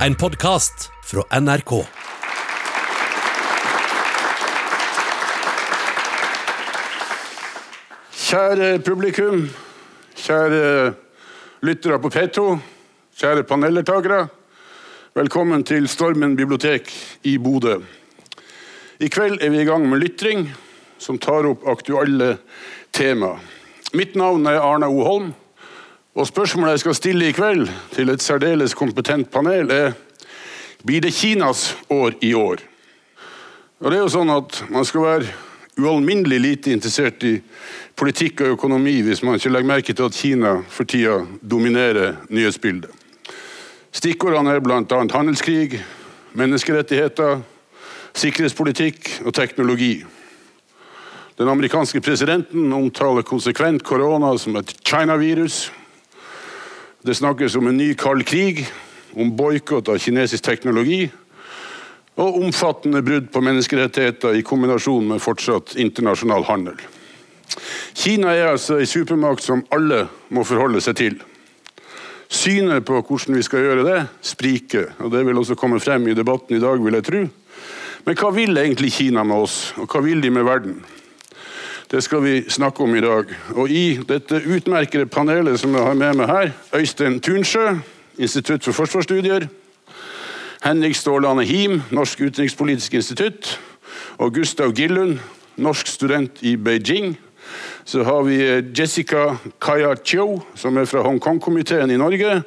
En podkast fra NRK. Kjære publikum, kjære lyttere på P2, kjære paneldeltakere. Velkommen til Stormen bibliotek i Bodø. I kveld er vi i gang med lytring, som tar opp aktuelle tema. Mitt navn er Arne O. Holm, og spørsmålet jeg skal stille i kveld til et særdeles kompetent panel, er blir det Kinas år i år? Og det er jo sånn at Man skal være ualminnelig lite interessert i politikk og økonomi hvis man ikke legger merke til at Kina for tida dominerer nyhetsbildet. Stikkordene er bl.a. handelskrig, menneskerettigheter, sikkerhetspolitikk og teknologi. Den amerikanske presidenten omtaler konsekvent korona som et China-virus. Det snakkes om en ny kald krig, om boikott av kinesisk teknologi og omfattende brudd på menneskerettigheter i kombinasjon med fortsatt internasjonal handel. Kina er altså en supermakt som alle må forholde seg til. Synet på hvordan vi skal gjøre det, spriker. og Det vil også komme frem i debatten i dag, vil jeg tro. Men hva vil egentlig Kina med oss, og hva vil de med verden? Det skal vi snakke om i dag. Og I dette utmerkede panelet som jeg har med meg her, Øystein Tunsjø, Institutt for forsvarsstudier, Henrik Stålane Him, Norsk utenrikspolitisk institutt, og Gustav Gillund, norsk student i Beijing. Så har vi Jessica Kaya Chiu, som er fra Hongkong-komiteen i Norge,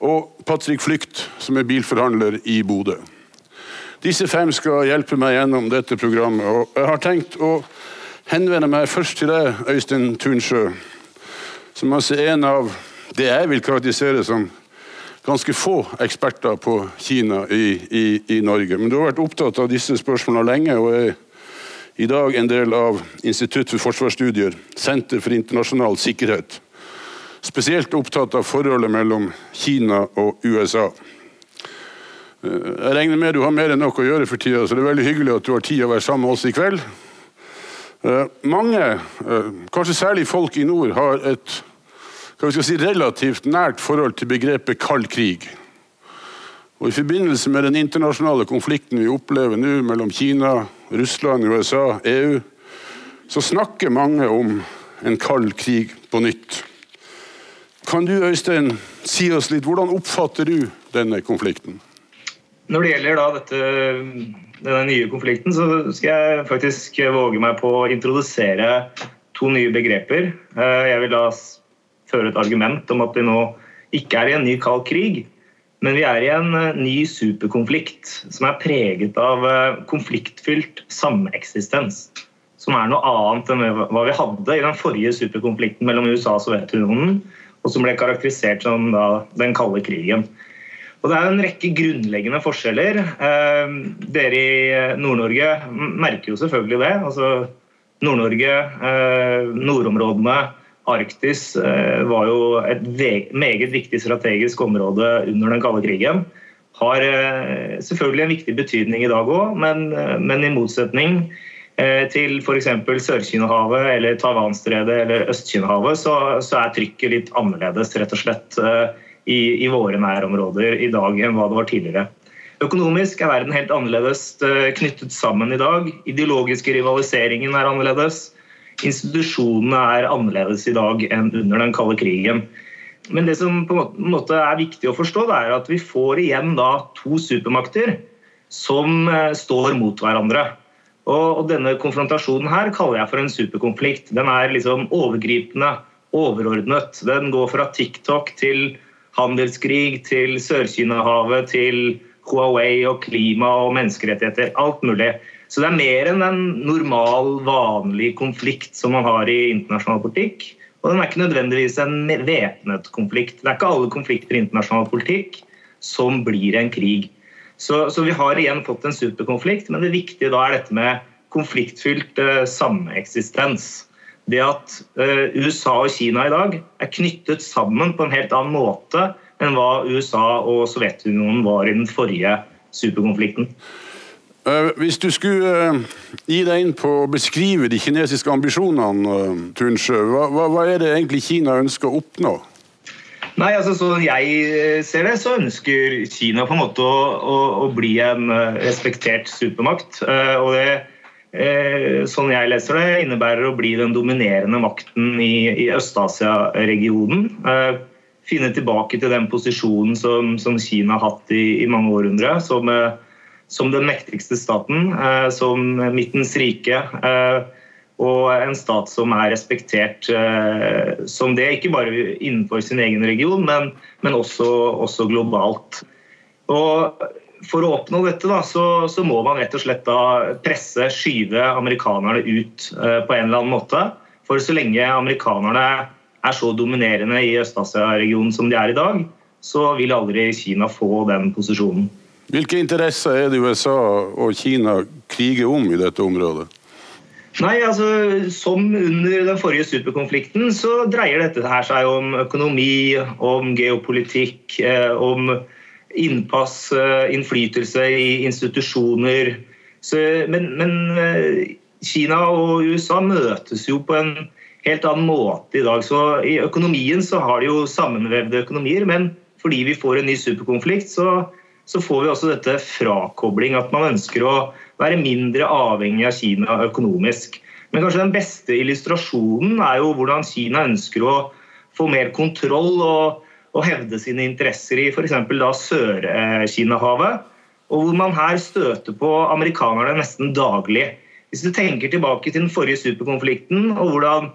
og Patrick Flykt, som er bilforhandler i Bodø. Disse fem skal hjelpe meg gjennom dette programmet. og Jeg har tenkt å henvende meg først til deg, Øystein Tunsjø, som altså er en av det jeg vil karakterisere som ganske få eksperter på Kina i, i, i, Norge. Men du har vært opptatt av disse spørsmålene lenge, og er i dag en del av Institutt for forsvarsstudier, Senter for internasjonal sikkerhet. Spesielt opptatt av forholdet mellom Kina og USA. Jeg regner med du har mer enn nok å gjøre for tida, så det er veldig hyggelig at du har tid å være sammen med oss i kveld. Mange, kanskje særlig folk i nord, har et si, relativt nært forhold til begrepet kald krig. Og I forbindelse med den internasjonale konflikten vi opplever nå mellom Kina, Russland, USA, EU, så snakker mange om en kald krig på nytt. Kan du Øystein, si oss litt, hvordan oppfatter du denne konflikten? Når det gjelder dette, denne nye konflikten, så skal jeg faktisk våge meg på å introdusere to nye begreper. Eh, jeg vil da føre et argument om at vi nå ikke er i en ny kald krig, men vi er i en eh, ny superkonflikt som er preget av eh, konfliktfylt sameksistens. Som er noe annet enn hva vi hadde i den forrige superkonflikten mellom USA og Sovjetunionen, og som ble karakterisert som den kalde krigen. Og Det er en rekke grunnleggende forskjeller. Eh, dere i Nord-Norge merker jo selvfølgelig det. Altså Nord-Norge, nordområdene, Arktis eh, var jo et meget viktig strategisk område under den kalde krigen. Har eh, selvfølgelig en viktig betydning i dag òg, men, eh, men, i motsetning til f.eks. Sør-Kinahavet eller Taiwanstredet eller Øst-Kinahavet, så, så, er trykket litt annerledes rett og slett i, i våre nærområder i dag enn hva det var tidligere. Økonomisk er verden helt annerledes knyttet sammen i dag. Ideologiske rivaliseringen er annerledes institusjonene er annerledes i dag enn under den kalde krigen. Men det som på en måte er viktig å forstå, er at vi får igjen da to supermakter som eh, står mot hverandre. Og, denne konfrontasjonen her kaller jeg for en superkonflikt. Den er liksom overgripende, overordnet. Den går fra TikTok til handelskrig, til Sør-Kina-havet, til Huawei og klima og menneskerettigheter. Alt mulig. Så det er mer enn en normal, vanlig konflikt som man har i internasjonal politikk. Og den er ikke nødvendigvis en væpnet konflikt. Det er ikke alle konflikter i internasjonal politikk som blir en krig. Så, så, vi har igjen fått en superkonflikt, men det viktige da er dette med konfliktfylt uh, sameksistens. Det at uh, USA og Kina i dag er knyttet sammen på en helt annen måte enn hva USA og Sovjetunionen var i den forrige superkonflikten. Eh, hvis du skulle eh, gi deg inn på å beskrive de kinesiske ambisjonene, Tunsjø, hva, hva, er det egentlig Kina ønsker å oppnå? Nei, altså Sånn jeg ser det, så ønsker Kina på en måte å, å, å bli en respektert supermakt. Og det, sånn jeg leser det, innebærer å bli den dominerende makten i, i Øst-Asia-regionen. Finne tilbake til den posisjonen som, som Kina har hatt i, i mange århundrer. Som, som den mektigste staten, som midtens rike og en stat som er respektert eh, som det, ikke bare innenfor sin egen region, men, men også, også, globalt. Og For å oppnå dette da, så, så, må man rett og slett da presse, skyve amerikanerne ut uh, på en eller annen måte. For så lenge amerikanerne er så dominerende i Øst-Asia-regionen som de er i dag, så vil aldri Kina få den posisjonen. Hvilke interesser er det USA og Kina kriger om i dette området? Nei, altså Som under den forrige superkonflikten så dreier dette her seg om økonomi, om geopolitikk, eh, om innpass, eh, innflytelse i institusjoner. Så, men, men eh, Kina og USA møtes jo på en helt annen måte i dag. Så I økonomien så har de jo sammenvevde økonomier, men fordi vi får en ny superkonflikt, så, så får vi også dette frakobling. At man ønsker å være mindre avhengig av Kina økonomisk. Men kanskje den beste illustrasjonen er jo hvordan Kina ønsker å få mer kontroll og, og hevde sine interesser i f.eks. Sør-Kina-havet. Og hvor man her støter på amerikanerne nesten daglig. Hvis du tenker tilbake til den forrige superkonflikten og hvordan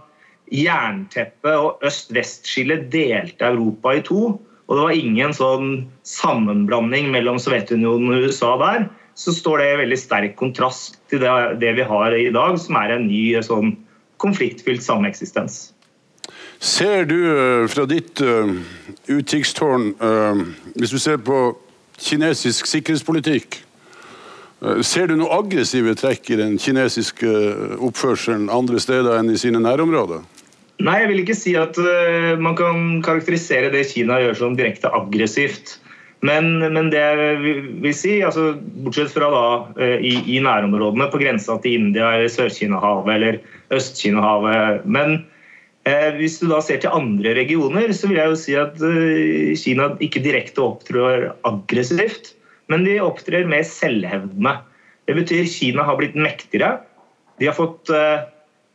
jernteppet og øst-vest-skillet delte Europa i to, og det var ingen sånn sammenblanding mellom Sovjetunionen og USA der, så står det i veldig sterk kontrast til det, vi har i dag, som er en ny sånn konfliktfylt sameksistens. Ser du eh, fra ditt uh, utkikkstårn, uh, hvis du ser på kinesisk sikkerhetspolitikk, uh, ser du noen aggressive trekk i den kinesiske oppførselen andre steder enn i sine nærområder? Nei, jeg vil ikke si at man kan karakterisere det Kina gjør som direkte aggressivt. Men, men, det jeg vil si, altså, bortsett fra da, eh, i, i, nærområdene på grensa til India eller Sør-Kina-havet eller Øst-Kina-havet Men eh, hvis du da ser til andre regioner, så vil jeg jo si at eh, Kina ikke direkte opptrår aggressivt, men de opptrer mer selvhevdende. Det betyr Kina har blitt mektigere. De har fått eh,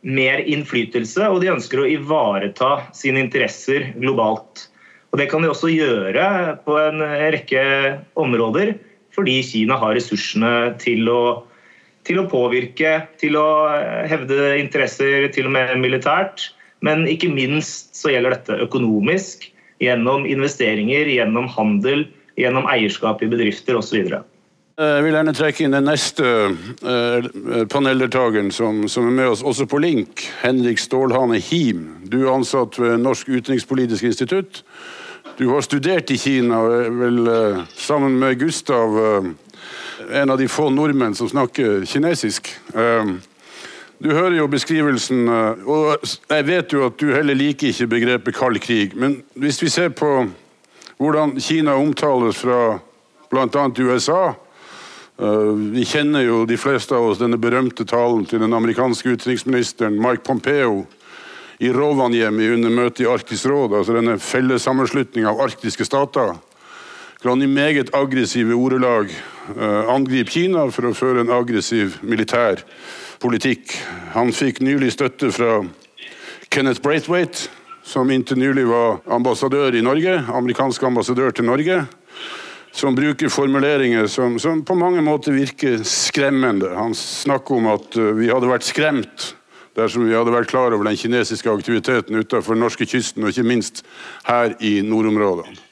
mer innflytelse, og de ønsker å ivareta sine interesser globalt. Og Det kan de også gjøre på en rekke områder, fordi Kina har ressursene til å, til å påvirke, til å hevde interesser, til og med militært. Men ikke minst så gjelder dette økonomisk, gjennom investeringer, gjennom handel, gjennom eierskap i bedrifter osv. Jeg vil gjerne trekke inn den neste uh, paneldeltakeren som, som, er med oss, også på link. Henrik Stålhane Him. Du er ansatt ved Norsk utenrikspolitisk institutt. Du har studert i Kina, vel eh, sammen med Gustav, eh, en av de få nordmenn som snakker kinesisk. Eh, du hører jo beskrivelsen, og jeg vet jo at du heller liker ikke begrepet kald krig. Men hvis vi ser på hvordan Kina omtales fra bl.a. USA Vi kjenner jo de fleste av oss denne berømte talen til den amerikanske utenriksministeren Mike Pompeo i Rovaniemi under møtet i Arktisk råd, altså denne fellessammenslutninga av arktiske stater, hvor han i meget aggressive ordelag uh, angriper Kina for å føre en aggressiv militær politikk. Han fikk nylig støtte fra Kenneth Braithwaite, som inntil nylig var ambassadør i Norge, amerikansk ambassadør til Norge. Som bruker formuleringer som, som på mange måter virker skremmende. Han snakker om at uh, vi hadde vært skremt dersom vi hadde vært klar over den kinesiske aktiviteten utenfor norskekysten, og ikke minst her i nordområdene.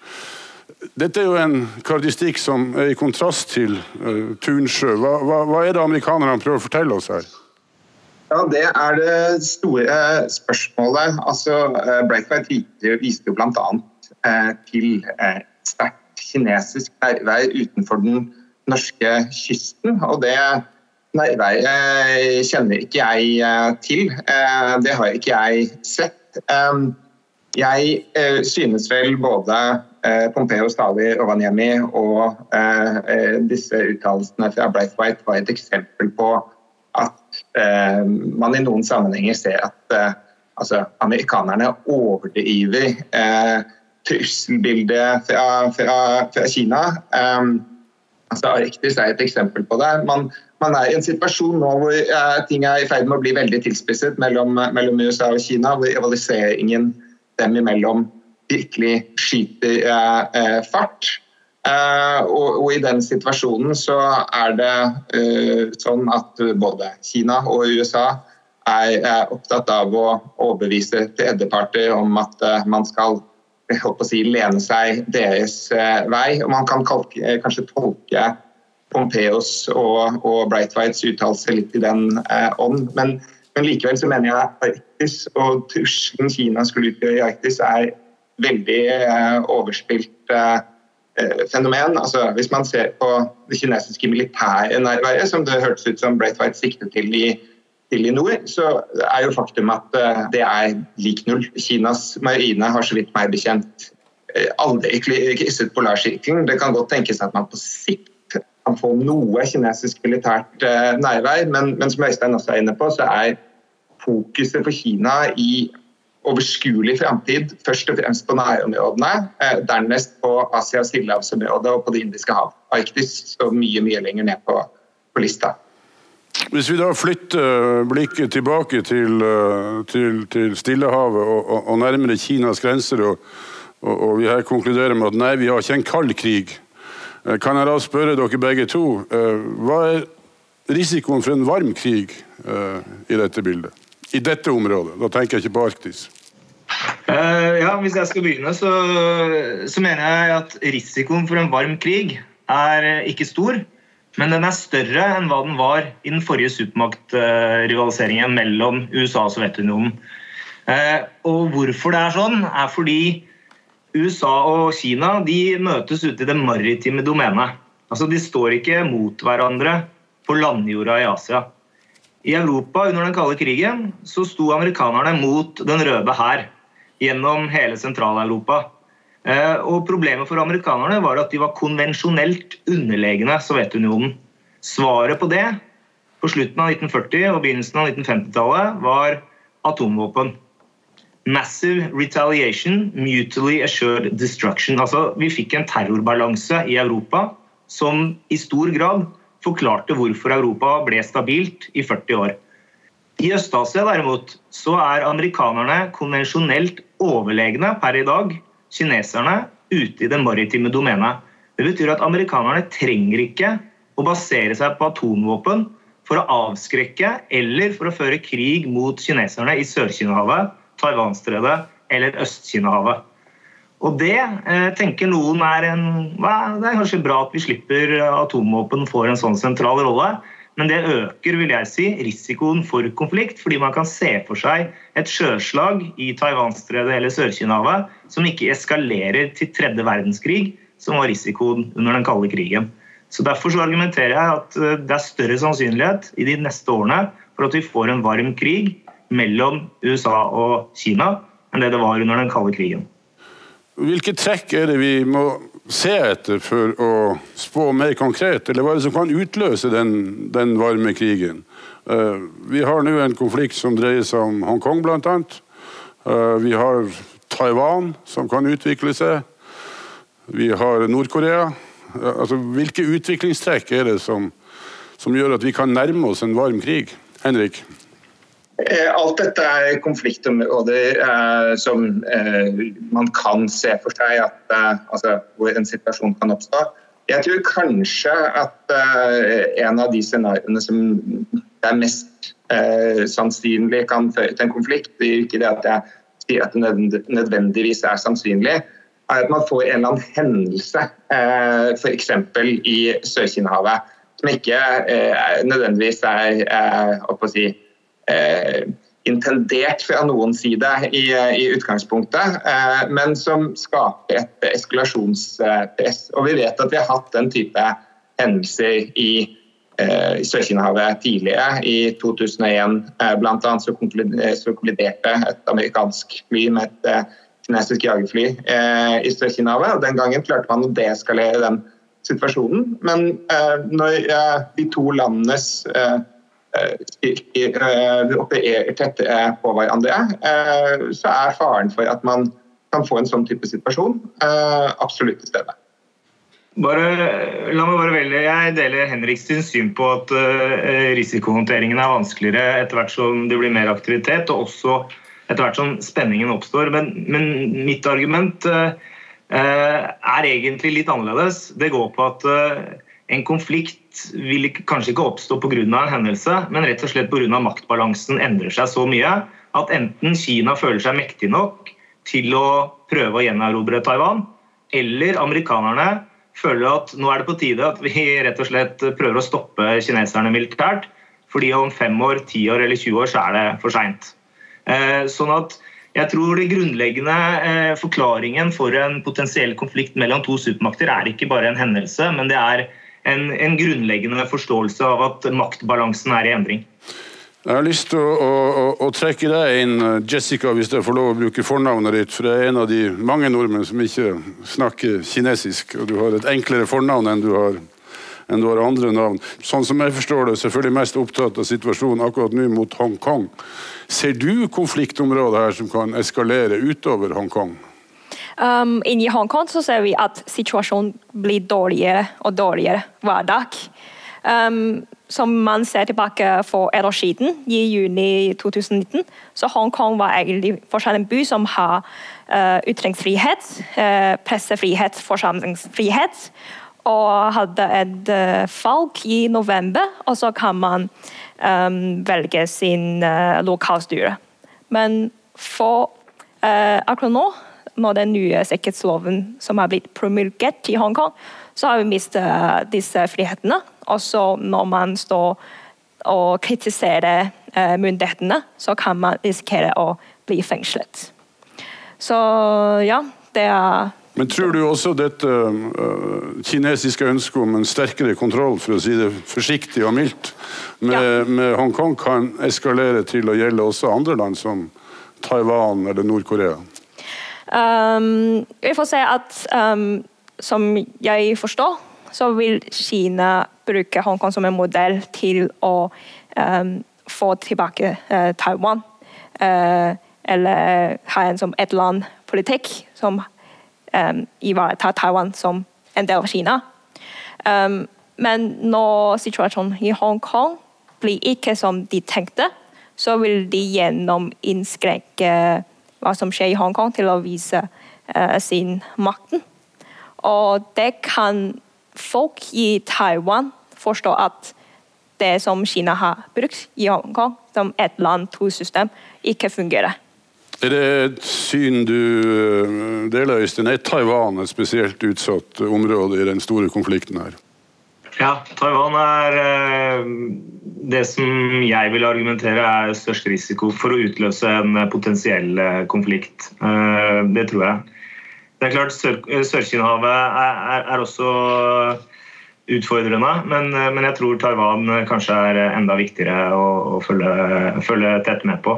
Dette er jo en karakteristikk som er i kontrast til uh, Tunsjø. Hva, hva, hva, er det amerikanerne prøver å fortelle oss her? Ja, Det er det store spørsmålet. Altså, uh, Breitweit viste jo bl.a. Uh, til sterkt kinesisk nærvær utenfor den norske kysten. og det nei, kjenner ikke jeg eh, til. Eh, det har ikke jeg sett. Jeg eh, synes vel både Pompeo Stavi Rovaniemi og disse uttalelsene fra Braithwaite var et eksempel på at man i noen sammenhenger ser at altså, amerikanerne overdriver trusselbildet fra, fra, fra Kina. Altså Arktis er et eksempel på det. Man, man er i en situasjon nå hvor eh, ting er i ferd med å bli veldig tilspisset mellom, mellom USA og Kina, hvor rivaliseringen dem imellom virkelig skyter eh, fart. Eh, og, og, I den situasjonen så er det eh, sånn at både Kina og USA er, er opptatt av å overbevise tredjeparter om at uh, man skal si, lene seg deres vei. og Man kan kalke, kanskje tolke Pompeos og, og Brightwhites uttalelse litt i den ånd. Men, men, likevel så mener jeg Arktis og trusselen Kina skulle utgjøre i Arktis, er veldig overspilt. Uh, Eh, fenomen. Altså, hvis man ser på det kinesiske militære nærværet, som det hørtes ut som Braithwaite siktet til i, til i nord, så er jo faktum at det er lik null. Kinas marine har så vidt meg bekjent aldri krysset polarsirkelen. Det kan godt tenkes at man på sikt kan få noe kinesisk militært nærvær, men, men som Øystein også er inne på, så er fokuset for Kina i overskuelig framtid, først og fremst på nærområdene, eh, dernest på Asia-Stillehavsområdet og på Det indiske hav. Arktis står mye, mye lenger ned på, på lista. Hvis vi da flytter blikket tilbake til, eh, til, til Stillehavet og, og, og, nærmere Kinas grenser, og, og, vi her konkluderer med at nei, vi har ikke en kald krig, eh, kan jeg da spørre dere begge to, hva er risikoen for en varm krig i dette bildet? I dette området? Da tenker jeg ikke på Arktis. Uh, ja, Hvis jeg skal begynne, så, så, mener jeg at risikoen for en varm krig er ikke stor. Men den er større enn hva den var i den forrige supermaktrivaliseringen mellom USA og Sovjetunionen. Uh, og hvorfor det er sånn, er fordi USA og Kina de møtes ute i det maritime domenet. Altså, De står ikke mot hverandre på landjorda i Asia. I Europa under den kalde krigen så sto amerikanerne mot Den røde hær gjennom hele Sentral-Europa. Eh, og Problemet for amerikanerne var at de var konvensjonelt underlegne Sovjetunionen. Svaret på det på slutten av 1940 og begynnelsen av 1950-tallet var atomvåpen. Massive retaliation, mutually assured destruction. Altså, vi fikk en terrorbalanse i Europa som i stor grad forklarte hvorfor Europa ble stabilt i 40 år. I Øst-Asia derimot så er amerikanerne konvensjonelt overlegne per i dag kineserne ute i det maritime domenet. Det betyr at amerikanerne trenger ikke å basere seg på atomvåpen for å avskrekke eller for å føre krig mot kineserne i Sør-Kinahavet, Taiwanstredet eller Øst-Kinahavet. Og det eh, tenker noen er en Det er kanskje bra at vi slipper atomvåpen får en sånn sentral rolle. Men det øker vil jeg si, risikoen for konflikt, fordi man kan se for seg et sjøslag i Taiwanstredet eller Sør-Kinahavet som ikke eskalerer til tredje verdenskrig, som var risikoen under den kalde krigen. Så Derfor så argumenterer jeg at eh, det er større sannsynlighet i de neste årene for at vi får en varm krig mellom USA og Kina enn det det var under den kalde krigen. Hvilke trekk er det vi må se etter for å spå mer konkret, eller hva er det som kan utløse den, den varme krigen? Uh, vi har nå en konflikt som dreier seg om Hongkong, bl.a. Uh, vi har Taiwan, som kan utvikle seg. Vi har Nord-Korea. Uh, altså, hvilke utviklingstrekk er det som, som gjør at vi kan nærme oss en varm krig? Henrik? Eh, alt dette er konfliktområder eh, som eh, man kan se for seg at, eh, altså, hvor en situasjon kan oppstå. Jeg tror kanskje at eh, en av de scenarioene som er mest eh, sannsynlig kan føre til en konflikt, det er ikke det at jeg sier at det nødvendigvis er sannsynlig, er at man får en eller annen hendelse, eh, f.eks. i Sør-Kinahavet, som ikke nødvendigvis er, å si, Eh, intendert fra noen side i, i utgangspunktet, eh, men som skaper et eskalasjonspress. Og vi vet at vi har hatt den type hendelser i eh, Sør-Kinahavet tidligere. I 2001 blant annet så kolliderte et amerikansk fly med et kinesisk jagerfly i Sør-Kinahavet. og Den gangen klarte man å deeskalere den situasjonen. Men når de to landenes eh, opererer tett på hverandre, eh, så er faren for at man kan få en sånn type situasjon absolutt til stede. Bare, la meg bare velge. Jeg deler Henriks syn på at risikohåndteringen er vanskeligere etter hvert som det blir mer aktivitet, og også etter hvert som spenningen oppstår. Men, men mitt argument er egentlig litt annerledes. Det går på at en konflikt vil kanskje ikke oppstå pga. en hendelse, men rett og slett pga. maktbalansen endrer seg så mye at enten Kina føler seg mektig nok til å prøve å gjenerobre Taiwan, eller amerikanerne føler at nå er det på tide at vi rett og slett prøver å stoppe kineserne militært. Fordi om fem år, ti år eller 20 år så er det for seint. Eh, sånn at jeg tror det grunnleggende eh, forklaringen for en potensiell konflikt mellom to supermakter er ikke bare en hendelse, men det er en, en grunnleggende forståelse av at maktbalansen er i endring. Jeg har lyst til å, å, å, trekke deg inn, Jessica, hvis jeg får lov å bruke fornavnet ditt. For jeg er en av de mange nordmenn som ikke snakker kinesisk. Og du har et enklere fornavn enn du har, enn du har andre navn. Sånn som jeg forstår det, selvfølgelig mest opptatt av situasjonen akkurat nå mot Hongkong. Ser du konfliktområder her som kan eskalere utover Hongkong? Um, inni Hongkong så ser vi at situasjonen blir dårligere og dårligere hver dag. Um, som man ser tilbake for et år siden, i juni 2019, så Hongkong var egentlig fortsatt en by som har uh, ytringsfrihet, uh, pressefrihet, forsamlingsfrihet. Og hadde et uh, valg i november, og så kan man um, velge sin uh, lokalstyre. Men for akkurat nå, når den nye sikkerhetsloven som har blitt promulgert i Hongkong, så har vi mistet disse frihetene. Også når man står og kritiserer eh, myndighetene, så kan man risikere å bli fengslet. Så ja, det er men tror du også dette uh, kinesiske ønsket om en sterkere kontroll, for å si det forsiktig og mildt, med, ja. med Hongkong kan eskalere til å gjelde også andre land, som Taiwan eller Nord-Korea? Um, vi får se at um, som jeg forstår, så vil Kina bruke Hongkong som en modell til å um, få tilbake uh, Taiwan. Uh, eller ha en som et land-politikk som ivaretar Taiwan som en del av Kina. Men når situasjonen i Hongkong blir ikke som de tenkte, så vil de gjennom innskrenke hva som skjer i Hongkong, til å vise uh, sin makten. Og det kan folk i Taiwan forstå at det som Kina har brukt i Hongkong, som ett land, to system, ikke fungerer. Er det et syn du eh, deler, Øystein? Er Taiwan et spesielt utsatt område i den store konflikten her? Ja, Taiwan er eh, det som jeg vil argumentere er størst risiko for å utløse en potensiell eh, konflikt. Det tror jeg. Det er klart Sør-Kina-havet er, er, også utfordrende, men, men, jeg tror Taiwan kanskje er enda viktigere å, å følge, følge, tett med på.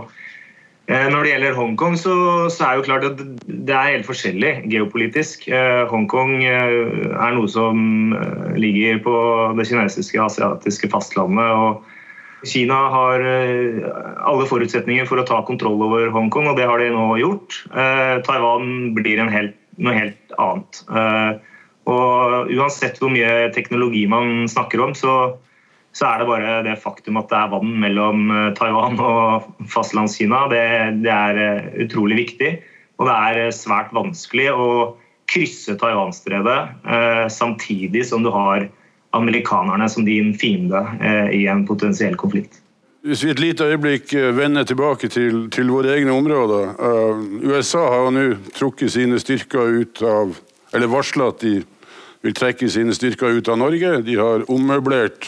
Eh, når det gjelder Hongkong, så, så er jo klart at det er helt forskjellig geopolitisk. Eh, Hongkong eh, er noe som ligger på det kinesiske asiatiske fastlandet. og Kina har alle forutsetninger for å ta kontroll over Hongkong, og det har de nå gjort. Taiwan blir helt noe helt annet. Og uansett hvor mye teknologi man snakker om, så, så, er det bare det faktum at det er vann mellom eh, Taiwan og fastlandskina. Det, det er eh, utrolig viktig. Og det er svært vanskelig å krysse Taiwanstredet samtidig som du har amerikanerne som din fiende i en potensiell konflikt. Hvis vi et lite øyeblikk eh, vender tilbake til, til våre egne områder. USA har nå trukket sine styrker ut av Eller varsla at de vil trekke sine styrker ut av Norge. De har ommøblert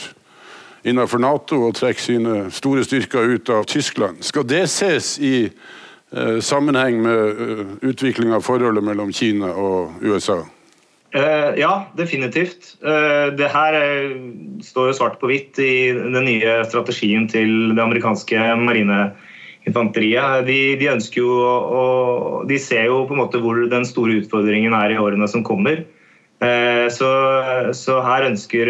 innenfor Nato og trekker sine store styrker ut av Tyskland. Skal det ses i eh, sammenheng med uh, utvikling av forholdet mellom Kina og USA? Uh, ja, definitivt. Uh, det her uh, står jo svart på hvitt i den nye strategien til det amerikanske marineinfanteriet. De, de, ønsker jo å De ser jo på en måte hvor den store utfordringen er i årene som kommer. Så, så, her ønsker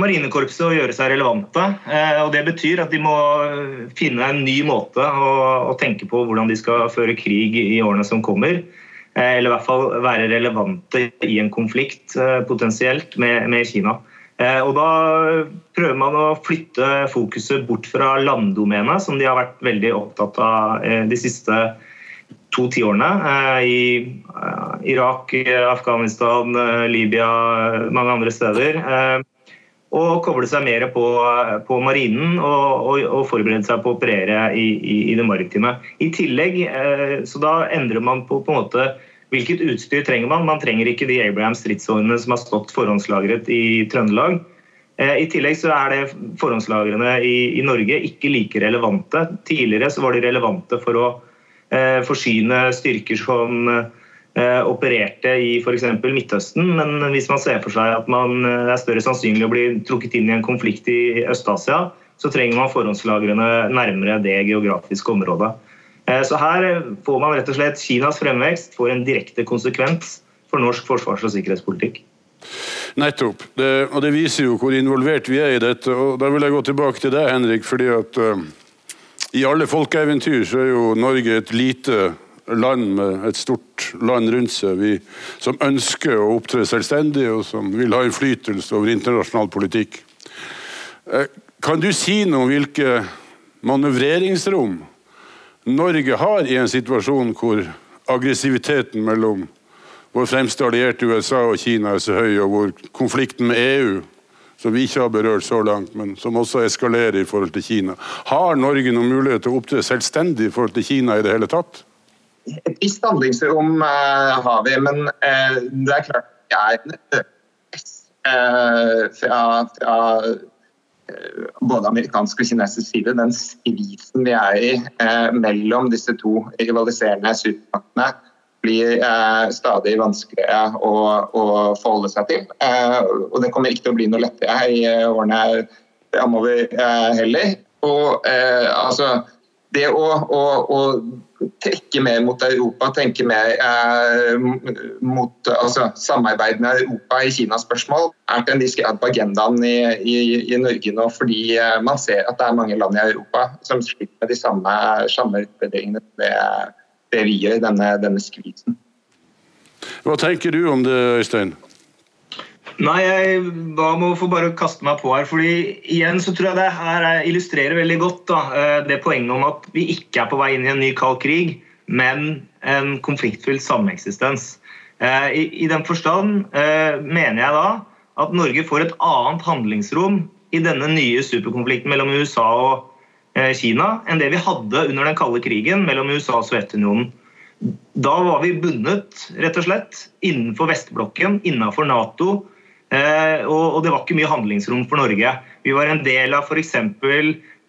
marinekorpset å gjøre seg relevante. Eh, og Det betyr at de må finne en ny måte å, å, tenke på hvordan de skal føre krig i årene som kommer. Eh, eller i hvert fall være relevante i en konflikt potensielt med, med Kina. Og Da prøver man å flytte fokuset bort fra landdomenet, som de har vært veldig opptatt av de siste to tiårene. I Irak, Afghanistan, Libya, mange andre steder og koble seg mer på, på marinen og, og, og, forberede seg på å operere i, i, i, det maritime. I tillegg, eh, så Da endrer man på, på en måte hvilket utstyr trenger man. Man trenger ikke de Abraham stridsvognene som har stått forhåndslagret i Trøndelag. Eh, I tillegg så er det forhåndslagrene i, i, Norge ikke like relevante. Tidligere så var de relevante for å eh, forsyne styrker som Eh, opererte i f.eks. Midtøsten, men hvis man ser for seg at man eh, er større sannsynlig å bli trukket inn i en konflikt i Øst-Asia, så trenger man forhåndslagrene nærmere det geografiske området. Eh, så her får man rett og slett Kinas fremvekst får en direkte konsekvens for norsk forsvars- og sikkerhetspolitikk. Nettopp. Det, og det viser jo hvor involvert vi er i dette. og Da vil jeg gå tilbake til deg, Henrik. fordi at uh, I alle folkeeventyr så er jo Norge et lite land med et stort land rundt seg, vi, som ønsker å opptre selvstendig og som vil ha innflytelse over internasjonal politikk. Eh, kan du si noe om hvilke manøvreringsrom Norge har i en situasjon hvor aggressiviteten mellom vår fremste allierte USA og Kina er så høy, og hvor konflikten med EU som vi ikke har berørt så langt, men som også eskalerer i forhold til Kina. Har Norge noen mulighet til å opptre selvstendig i forhold til Kina i det hele tatt? Et visst handlingsrom uh, har vi, men uh, det er klart det er en press uh, fra, fra både amerikansk og kinesisk side. Den skvisen vi er i mellom disse to rivaliserende supermaktene, blir stadig vanskeligere å, å, forholde seg til. og det kommer ikke til å bli noe lettere i årene framover heller. Og altså det å, å, å, trekke mer mot Europa, tenke mer eh, mot altså, med Europa i Kina-spørsmål, er til en viss grad på agendaen i, i, i, Norge nå, fordi eh, man ser at det er mange land i Europa som sliter med de samme, samme utfordringene det, det vi gjør, denne, denne skvisen. Hva tenker du om det, Øystein? Nei, jeg ba om å få bare kaste meg på her. fordi igjen så tror jeg det her illustrerer veldig godt da, eh, det poenget om at vi ikke er på vei inn i en ny kald krig, men en konfliktfylt sameksistens. Eh, I, I den forstand eh, mener jeg da at Norge får et annet handlingsrom i denne nye superkonflikten mellom USA og Kina enn det vi hadde under den kalde krigen mellom USA og Sovjetunionen. Da var vi bundet rett og slett innenfor vestblokken, innenfor Nato, og det var ikke mye handlingsrom for Norge. Vi var en del av f.eks.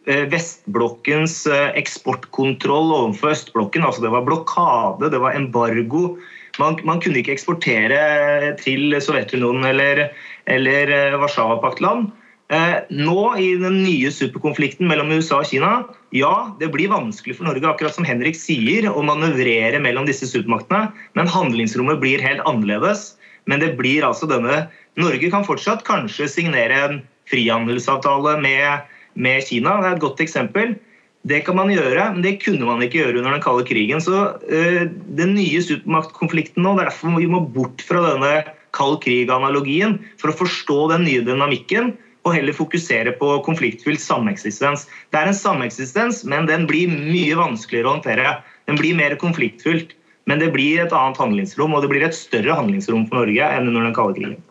Eh, vestblokkens eh, eksportkontroll overfor østblokken. altså Det var blokade, det var embargo. Man, man kunne ikke eksportere til Sovjetunionen eller, eller Warszawapaktland. Nå i den nye superkonflikten mellom USA og Kina, ja, det blir vanskelig for Norge akkurat som Henrik sier, å manøvrere mellom disse supermaktene, men handlingsrommet blir helt annerledes. Men det blir altså denne Norge kan fortsatt kanskje signere en frihandelsavtale med, med Kina. Det er et godt eksempel. Det kan man gjøre, men det kunne man ikke gjøre under den kalde krigen. Så uh, Den nye supermaktkonflikten nå, det er derfor vi må bort fra denne kald krig-analogien for å forstå den nye dynamikken og heller fokusere på konfliktfylt sameksistens. Det er en sameksistens, men den blir mye vanskeligere å håndtere. Den blir mer konfliktfylt, men det blir et annet handlingsrom, og det blir et større handlingsrom for Norge enn under den kalde krigen.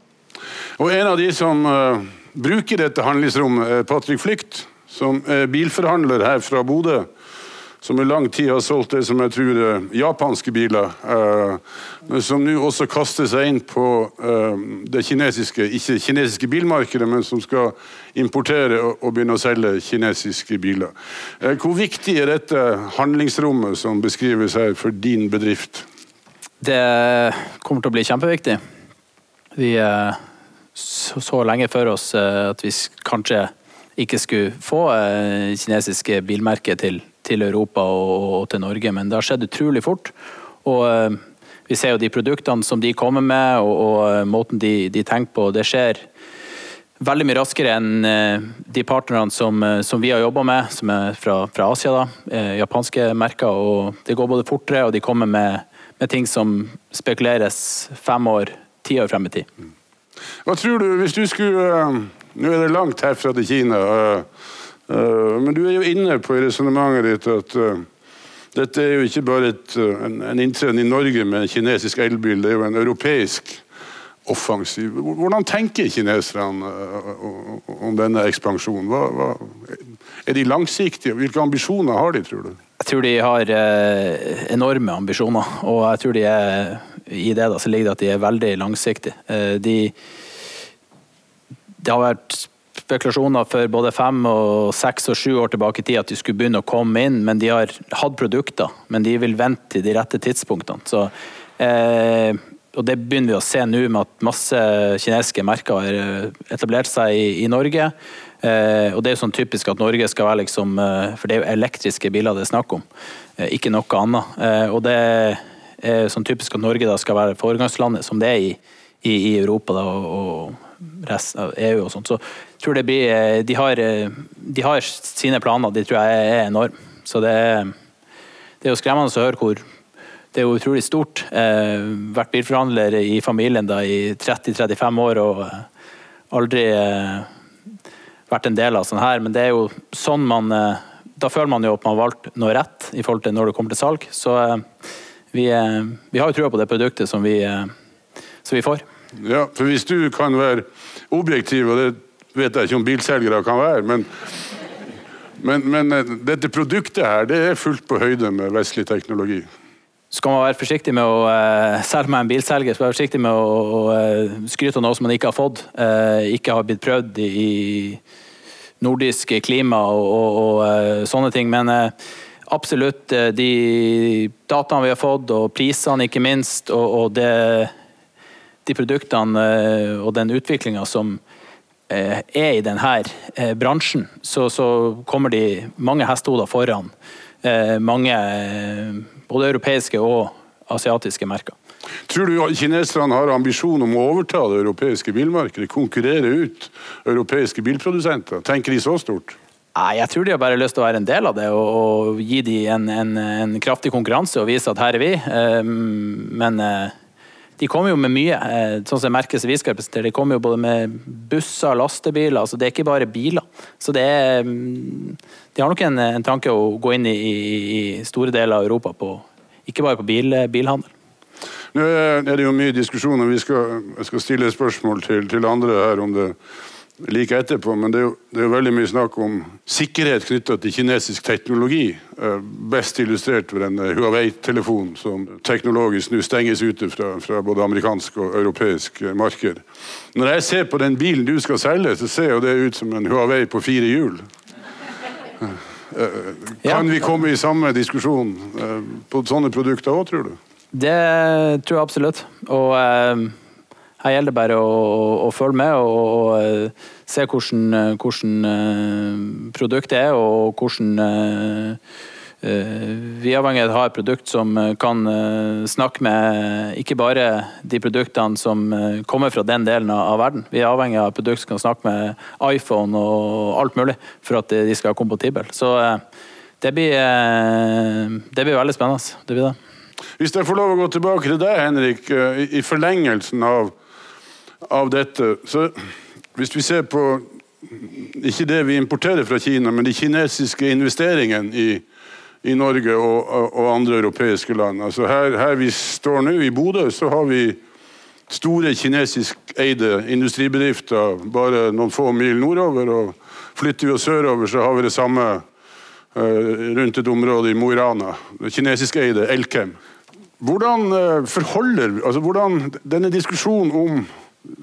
Og En av de som uh, bruker dette handlingsrommet, er Patrick Flykt, som er bilforhandler her fra Bodø. Som i lang tid har solgt det som jeg tror er japanske biler. Uh, men som nå også kaster seg inn på uh, det kinesiske, ikke kinesiske bilmarkedet, men som skal importere og, og begynne å selge kinesiske biler. hvor viktig er dette handlingsrommet som beskrives her for din bedrift? Det kommer til å bli kjempeviktig. Vi så, så lenge for oss eh, at vi kanskje ikke skulle få eh, kinesiske bilmerker til, til Europa og, og, til Norge, men det har skjedd utrolig fort. Og eh, vi ser jo de produktene som de kommer med, og, og måten de, de, tenker på. Det skjer veldig mye raskere enn de partnerne som, som vi har jobba med, som er fra, fra Asia. da, Japanske merker. og Det går både fortere, og de kommer med, med ting som spekuleres fem år, ti år frem i tid. Hva tror du, hvis du skulle Nå er det langt herfra til Kina, men du er jo inne på i resonnementet ditt at dette er jo ikke bare et, en, en inntreden i Norge med en kinesisk elbil, det er jo en europeisk offensiv. Hvordan tenker kineserne eh, om denne ekspansjonen? Hva, hva, er de langsiktige? Hvilke ambisjoner har de, tror du? Jeg tror de har eh, enorme ambisjoner, og jeg tror de er i det da, så ligger det at de er veldig langsiktige. Eh, de, det har vært spekulasjoner for både fem, og seks og sju år tilbake i tid at de skulle begynne å komme inn, men de har hatt produkter. Men de vil vente til de rette tidspunktene. Så eh, og det begynner vi å se nå med at masse kinesiske merker har eh, etablert seg i, i Norge. Eh, og det er jo sånn typisk at Norge skal være liksom eh, For det er jo elektriske biler det er snakk om, eh, ikke noe annet. Og det er sånn typisk at Norge da skal være foregangslandet som det er i, i, i Europa da, og, og resten av EU og sånt. Så jeg tror det blir eh, de har, de har sine planer, de tror jeg er enorme. Så det er, det er jo skremmende å høre hvor det er jo utrolig stort. Eh, vært bilforhandler i familien da i 30-35 år og eh, aldri eh, vært en del av sånn her. Men det er jo sånn man eh, Da føler man jo at man har valgt noe rett i forhold til når det kommer til salg. Så eh, vi, eh, vi, har jo trua på det produktet som vi, som vi får. Ja, for hvis du kan være objektiv, og det vet jeg ikke om bilselgere kan være, men men, men dette produktet her, det er fullt på høyde med vestlig teknologi skal man være forsiktig med å uh, selge meg en bilselger, skal man være forsiktig med å, skryte av noe som man ikke har fått, ikke har blitt prøvd i, i nordisk klima og, og, og sånne ting. Men absolutt de dataene vi har fått, og prisene ikke minst, og, og det, de produktene og den utviklinga som er i denne bransjen, så, så kommer de mange hestehoder foran mange både europeiske og asiatiske merker. Tror du kineserne har ambisjon om å overta det europeiske bilmarkedet? Konkurrere ut europeiske bilprodusenter? Tenker de så stort? Nei, Jeg tror de har bare lyst til å være en del av det og, og gi dem en, en, en, kraftig konkurranse og vise at her er vi. Ehm, men eh, de kommer jo med mye, eh, sånn som merket vi skal representere. De kommer jo både med busser, lastebiler. altså Det er ikke bare biler. Så det er De har nok en, en tanke å gå inn i, i, i, store deler av Europa på ikke bare på bil, bilhandel. Nå er det jo mye diskusjoner. Vi skal, jeg skal stille spørsmål til, til andre her om det like etterpå, men det er, jo, det er jo veldig mye snakk om sikkerhet knytta til kinesisk teknologi. Eh, best illustrert ved en Huawei-telefon som teknologisk nå stenges ute fra, fra, både amerikansk og europeisk marked. Når jeg ser på den bilen du skal selge, så ser jo det ut som en Huawei på fire hjul. Eh, kan vi komme i samme diskusjon eh, på sånne produkter òg, tror du? Det tror jeg absolutt. Og eh, her gjelder det bare å, å, å følge med og, og, eh, se hvordan, hvordan produktet er, og hvordan vi er avhengig av å ha et produkt som kan snakke med ikke bare de produktene som kommer fra den delen av verden. Vi er avhengig av et produkt som kan snakke med iPhone og alt mulig for at de skal være kompatible. Så det blir, det blir veldig spennende. Det blir det. Hvis jeg får lov å gå tilbake til deg, Henrik, i forlengelsen av, av dette. Så hvis vi ser på ikke det vi importerer fra Kina, men de kinesiske investeringene i, i Norge og, og, andre europeiske land. Altså her, her vi står nå, i Bodø, så har vi store kinesiskeide industribedrifter bare noen få mil nordover. og Flytter vi oss sørover, så har vi det samme uh, rundt et område i Mo i Rana. Kinesiskeide Elkem. Hvordan uh, forholder altså hvordan denne diskusjonen om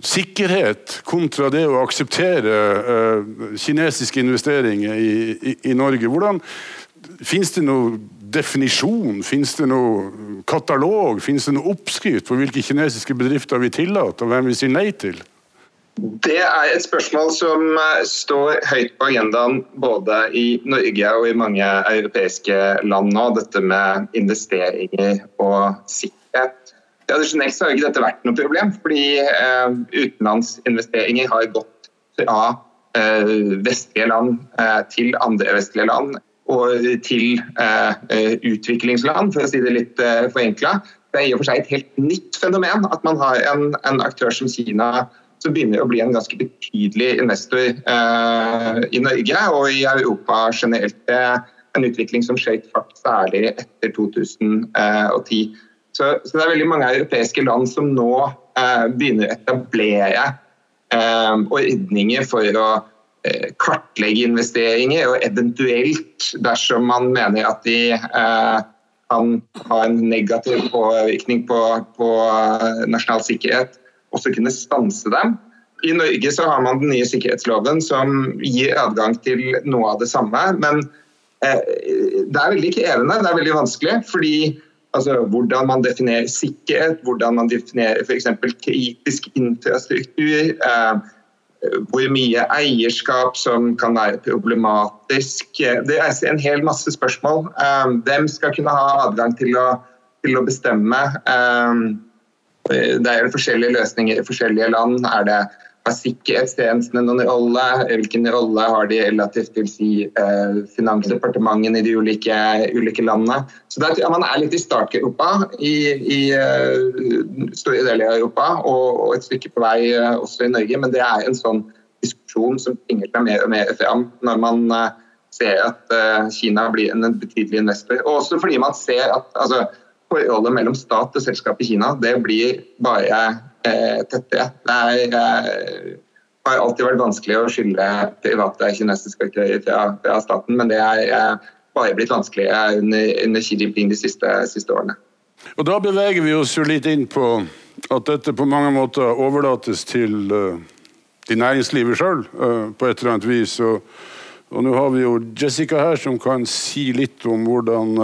sikkerhet kontra det å akseptere uh, kinesiske investeringer i, i, i Norge. Hvordan Fins det noen definisjon, fins det noen katalog, fins det noen oppskrift på hvilke kinesiske bedrifter vi tillater, og hvem vi sier nei til? Det er et spørsmål som eh, står høyt på agendaen både i Norge og i mange europeiske land nå, dette med investeringer og sikkerhet. Tradisjonelt har ikke dette vært noe problem, fordi eh, utenlandsinvesteringer har gått fra vestlige land til andre vestlige land og til utviklingsland, for å si det litt forenkla. Det er i og for seg et helt nytt fenomen at man har en, en aktør som Kina som begynner å bli en ganske betydelig investor eh, i Norge og i Europa generelt. Det er en utvikling som skjøt fart særlig etter 2010. Så, så, det er veldig mange europeiske land som nå eh, begynner å etablere eh, ordninger for å eh, kartlegge investeringer, og eventuelt, dersom man mener at de eh, kan ha en negativ påvirkning på, på eh, nasjonal sikkerhet, også kunne stanse dem. I Norge så har man den nye sikkerhetsloven som gir adgang til noe av det samme. Men eh, det er veldig krevende, det er veldig vanskelig. fordi altså, Hvordan man definerer sikkerhet, hvordan man definerer f.eks. kritisk infrastruktur. Eh, hvor mye eierskap som kan være problematisk. Det reiser en hel masse spørsmål. Eh, hvem skal kunne ha adgang til å, til å bestemme? Eh, det er jo forskjellige løsninger i forskjellige land. Er det har sikkerhetstjenestene noen rolle? Hvilken rolle har de relativt til si, eh, finansdepartementene i de ulike, ulike landene? Så der, ja, Man er litt i startgropa i, i uh, store deler av Europa, og, og, et stykke på vei uh, også i Norge. Men det er en sånn diskusjon som tvinger seg mer og mer fram når man ser at Kina blir en betydelig investor. Og også fordi man ser at altså, forholdet mellom stat og selskap i Kina det blir bare eh, tettere. Det er, eh, har alltid vært vanskelig å skylde private kinesiske aktører fra, fra, staten, men det er eh, bare blitt vanskeligere under, under Xi Jinping de siste, siste, årene. Og Da beveger vi oss jo litt inn på at dette på mange måter overlates til, til næringslivet sjøl, på et eller annet vis. Og, og nå har vi jo Jessica her som kan si litt om hvordan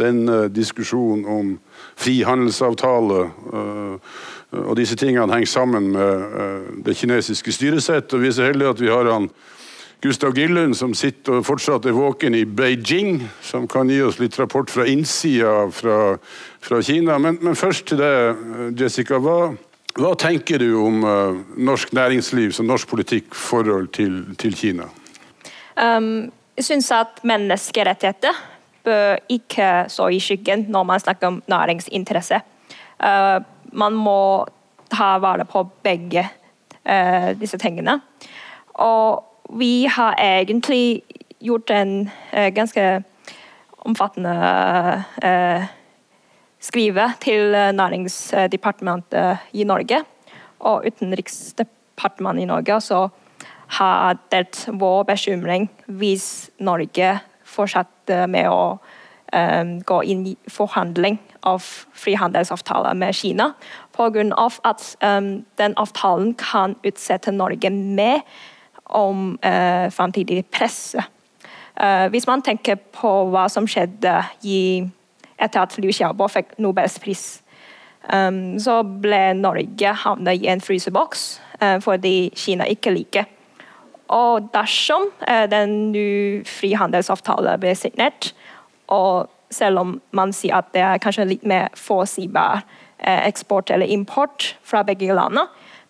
den diskusjonen om frihandelsavtale og disse tingene henger sammen med uh, det kinesiske styresett. Og vi er så heldige at vi har han Gustav Gillund som sitter og fortsatt er våken i Beijing, som kan gi oss litt rapport fra innsida fra, fra Kina. Men, men, først til det, Jessica. Hva, hva tenker du om norsk næringsliv som norsk politikk forhold til, til Kina? Um, jeg syns at menneskerettigheter bør ikke stå i skyggen når man snakker om næringsinteresse. Uh, man må ta vare på begge eh, disse tingene. Og vi har egentlig gjort en eh, ganske omfattende skrive til Næringsdepartementet i Norge og Utenriksdepartementet i Norge. Så har delt vår bekymring hvis Norge fortsetter med å gå inn i forhandling av frihandelsavtaler med Kina. Pga. at um, den avtalen kan utsette Norge med om uh, framtidig presse. Uh, hvis man tenker på hva som skjedde i, etter at Liu Xiaobo fikk Nobels pris, um, så ble Norge havnet i en fryseboks fordi Kina ikke liker og dersom eh, den frihandelsavtalen blir signert, og selv om man sier at det er kanskje litt mer forutsigbar eh, eksport eller import fra begge landene,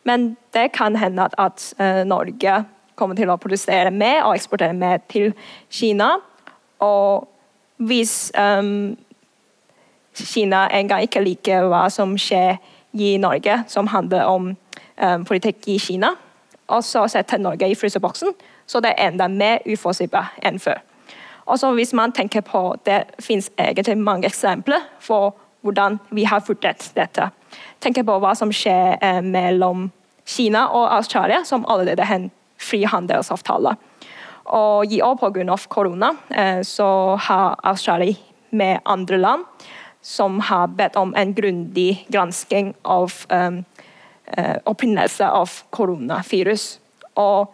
men det kan hende at, eh, Norge kommer til å produsere mer og eksportere mer til Kina. Og hvis um, Kina en gang ikke liker hva som skjer i Norge, som handler om um, politikk i Kina, og så setter Norge i fryseboksen, så det er enda mer uforutsigbart enn før. Og så hvis man tenker på, Det finnes egentlig mange eksempler for hvordan vi har vurdert dette. Tenk på hva som skjer eh, mellom Kina og Australia, som allerede har en frihandelsavtale. Og I år pga. korona eh, så har Australia med andre land som har bedt om en grundig gransking av um, opprinnelse av koronavirus. Og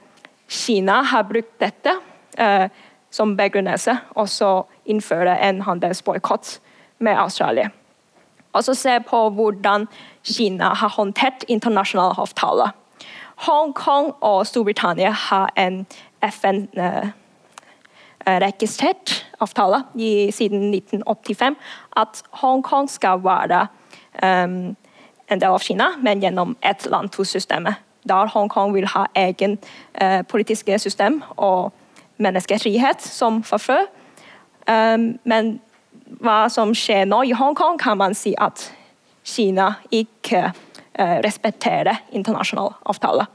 Kina har brukt dette eh, som begrunnelse og så innføre en handelsboikott med Australia. Og så se på hvordan Kina har håndtert internasjonale avtaler. Hongkong og Storbritannia har en FN-registrert eh, avtale i, siden 1985 at Hongkong skal være um, en del av Kina, men gjennom ett land, to systemet. der Hongkong vil ha egen uh, politiske system og menneskefrihet som fra før. Um, men hva som skjer nå i Hongkong, kan man si at Kina ikke uh, respekterer internasjonale avtaler.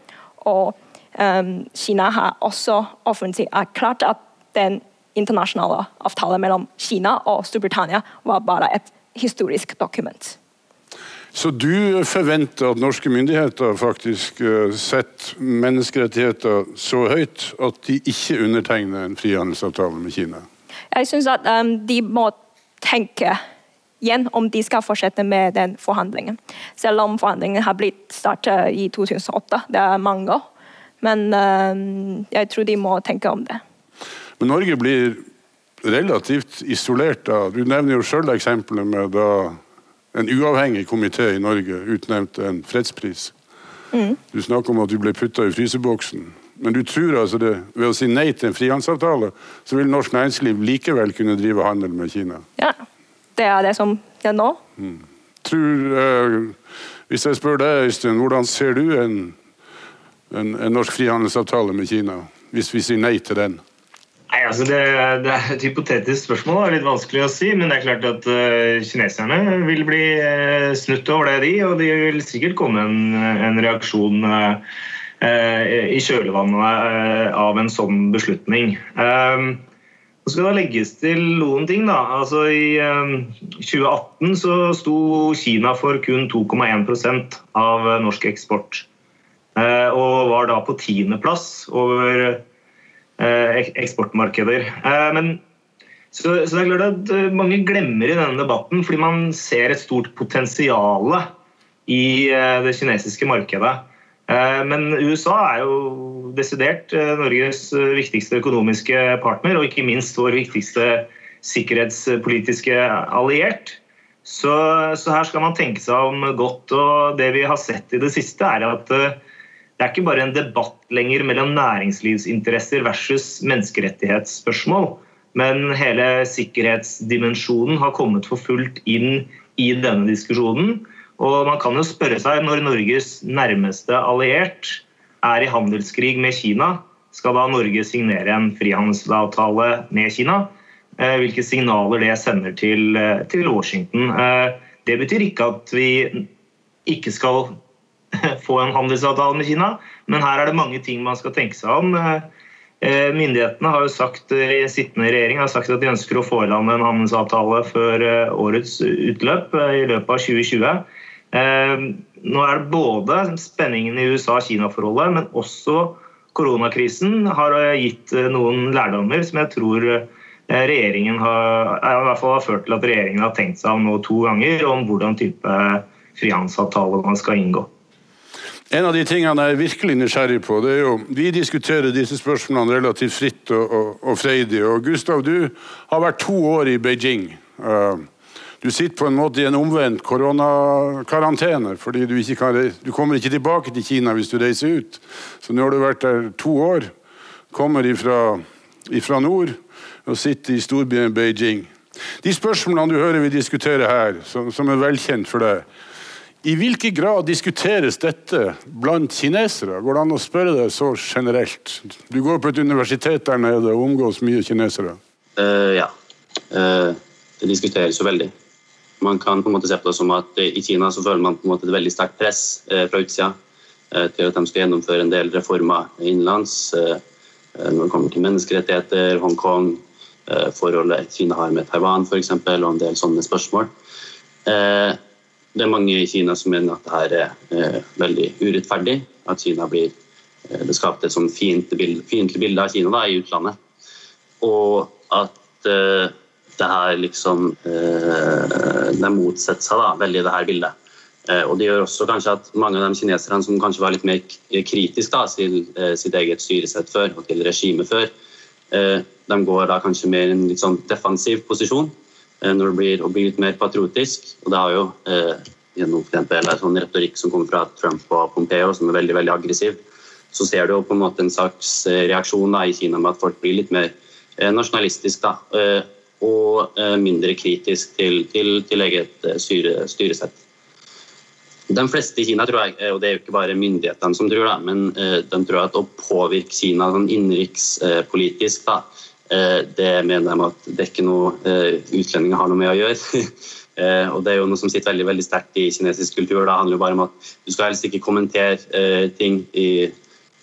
Og um, Kina har også offentlig erklært at den internasjonale avtalen mellom Kina og Storbritannia var bare et historisk dokument. Så du forventer at norske myndigheter faktisk uh, setter menneskerettigheter så høyt at de ikke undertegner en frihandelsavtale med Kina? Jeg syns at um, de må tenke igjen om de skal fortsette med den forhandlingen. Selv om forhandlingen har blitt startet i 2008. Det er mange år. Men um, jeg tror de må tenke om det. Men Norge blir relativt isolert da. Du nevner jo sjøl eksempelet med da en uavhengig komité i Norge utnevnte en fredspris. Mm. Du snakker om at du ble putta i fryseboksen. Men du tror altså det, ved å si nei til en frihandelsavtale, så vil norsk næringsliv likevel kunne drive handel med Kina? Ja, det er det som er nå. Mm. Tror, eh, hvis jeg spør deg, Øystein, hvordan ser du en, en, en norsk frihandelsavtale med Kina, hvis vi sier nei til den? Nei, altså det, det, er et hypotetisk spørsmål. Det er litt vanskelig å si. Men det er klart at uh, kineserne vil bli uh, snutt over det, de. Og de vil sikkert komme en, en reaksjon uh, i kjølvannet av en sånn beslutning. Så skal det legges til noen ting. da. Altså I 2018 så sto Kina for kun 2,1% av norsk eksport. Og var da på tiendeplass over eksportmarkeder. Eh, men så, så, det er klart at eh, Mange glemmer i denne debatten fordi man ser et stort potensial i det kinesiske markedet. Men USA er jo desidert Norges viktigste økonomiske partner, og ikke minst vår viktigste sikkerhetspolitiske alliert. Så, så, her skal man tenke seg om godt. og Det vi har sett i det siste, er at det er ikke bare en debatt lenger mellom næringslivsinteresser versus menneskerettighetsspørsmål, men hele sikkerhetsdimensjonen har kommet for fullt inn i denne diskusjonen. Og man kan jo spørre seg, når Norges nærmeste alliert er i handelskrig med Kina, skal da Norge signere en frihandelsavtale med Kina? Eh, hvilke signaler det sender til, eh, til Washington. Eh, det betyr ikke at vi ikke skal få en handelsavtale med Kina. Men her er det mange ting man skal tenke seg om. Eh, myndighetene har jo sagt, eh, sittende regjering har sagt at de ønsker å få i land en handelsavtale før eh, årets utløp, i løpet av 2020. Nå er det både spenningen i USA-Kina-forholdet, men også koronakrisen har gitt noen lærdommer som jeg tror regjeringen har, i hvert fall har ført til at regjeringen har tenkt seg om nå to ganger om hvordan type frihandelsavtale man skal inngå. En av de tingene jeg er virkelig nysgjerrig på, det er jo Vi diskuterer disse spørsmålene relativt fritt og, og, og freidig. Og Gustav, du har vært to år i Beijing. Uh, du sitter på en måte i en omvendt koronakarantene, fordi du, ikke kan, du kommer ikke tilbake til Kina hvis du reiser ut. Så nå har du vært der to år, kommer ifra, ifra nord og sitter i storbyen Beijing. De spørsmålene du hører vi diskuterer her, som, som er velkjent for deg, i hvilken grad diskuteres dette blant kinesere? Går det an å spørre deg så generelt? Du går på et universitet der nede og omgås mye kinesere. Uh, ja, uh, det diskuteres jo veldig. Man kan på en måte se på det som at i Kina så føler man på en måte et veldig sterkt press fra utsida til at de skal gjennomføre en del reformer innenlands når det kommer til menneskerettigheter, Hongkong, forholdet Kina har med Taiwan f.eks., og en del sånne spørsmål det er mange i Kina som mener at dette er eh, veldig urettferdig. At Kina blir eh, Det skapte et sånn fiendtlig bilde, av Kina da, i utlandet. Og at eh, det her liksom eh, Det motsetter seg da, veldig det her bildet. Og det gjør også kanskje at mange av de kineserne som kanskje var litt mer kritiske til sitt eget styresett før og til regimet før, de går da kanskje mer i en litt sånn defensiv posisjon når det blir, blir litt mer patriotisk. Og det har jo eh, gjennom for en sånn retorikk som kommer fra Trump og Pompeo, som er veldig veldig aggressiv, så ser du jo på en måte en slags eh, reaksjon da, i Kina med at folk blir litt mer eh, nasjonalistisk eh, og eh, mindre kritisk til, til, til eget styre, styresett. De fleste i Kina tror jeg, og det er jo ikke bare myndighetene som tror det, men de tror at å påvirke Kina sånn innenrikspolitisk, da, det mener de at det er ikke noe utlendinger har noe med å gjøre. og Det er jo noe som sitter veldig veldig sterkt i kinesisk kultur. Det handler jo bare om at du skal helst ikke kommentere ting i,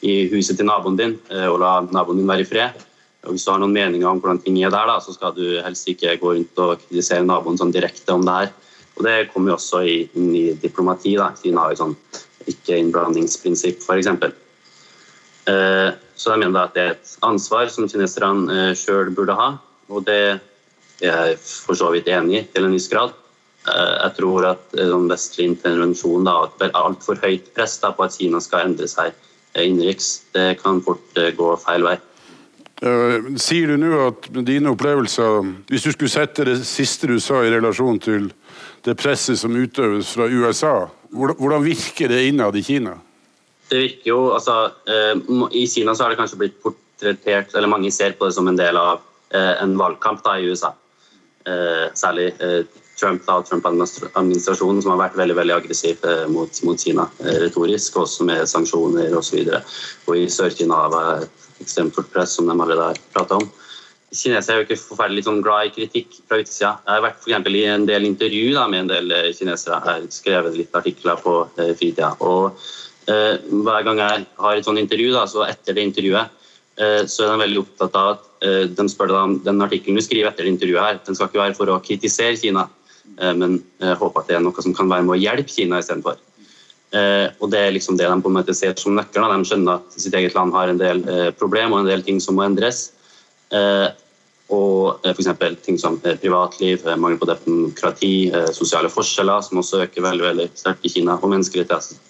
i huset til naboen din, og la naboen din være i fred. Og Hvis du har noen meninger om hvordan ting er der, da, så skal du helst ikke gå rundt og kritisere naboen sånn direkte om det her. Og Det kommer jo også inn i diplomati. da, Kina har jo sånn ikke-innblandingsprinsipp, f.eks. Eh, så jeg mener at det er et ansvar som kineserne eh, sjøl burde ha. Og det er jeg for så vidt enig i til en viss grad. Eh, jeg tror at vestlig intervensjon, da, et altfor høyt press da, på at Kina skal endre seg innenriks, det kan fort gå feil vei. Sier du nå at dine opplevelser Hvis du skulle sette det siste du sa i relasjon til det presset som utøves fra USA, hvordan virker det innad i Kina? Det virker jo, altså uh, I Kina så har det kanskje blitt portrettert, eller mange ser på det som en del av uh, en valgkamp da i USA. særlig Trump da, Trump-administrasjonen, som har vært veldig veldig aggressiv mot, mot Kina retorisk, også med sanksjoner osv. Og, så og i Sør-Kina har ekstremt fort press, som de allerede har prata om. Kinesere er jo ikke forferdelig sånn glad i kritikk fra utsida. Jeg har vært for i en del intervju da, med en del eh, kinesere. Jeg har skrevet litt artikler på eh, fritida. Og eh, hver gang jeg har et sånt intervju, da, så etter det intervjuet, eh, så er de veldig opptatt av at eh, de spør deg om den artikkelen du skriver etter det intervjuet, her, den skal ikke være for å kritisere Kina, eh, men håper at det er noe som kan være med å hjelpe Kina istedenfor. Eh, og Det er liksom det de på en måte ser som nøkkelen. De skjønner at sitt eget land har en del eh, problemer og en del ting som må endres. Eh, og eh, F.eks. ting som eh, privatliv, eh, mangel på demokrati, sosiale forskjeller, som også øker veldig veldig sterkt i Kina, og menneskerettigheter,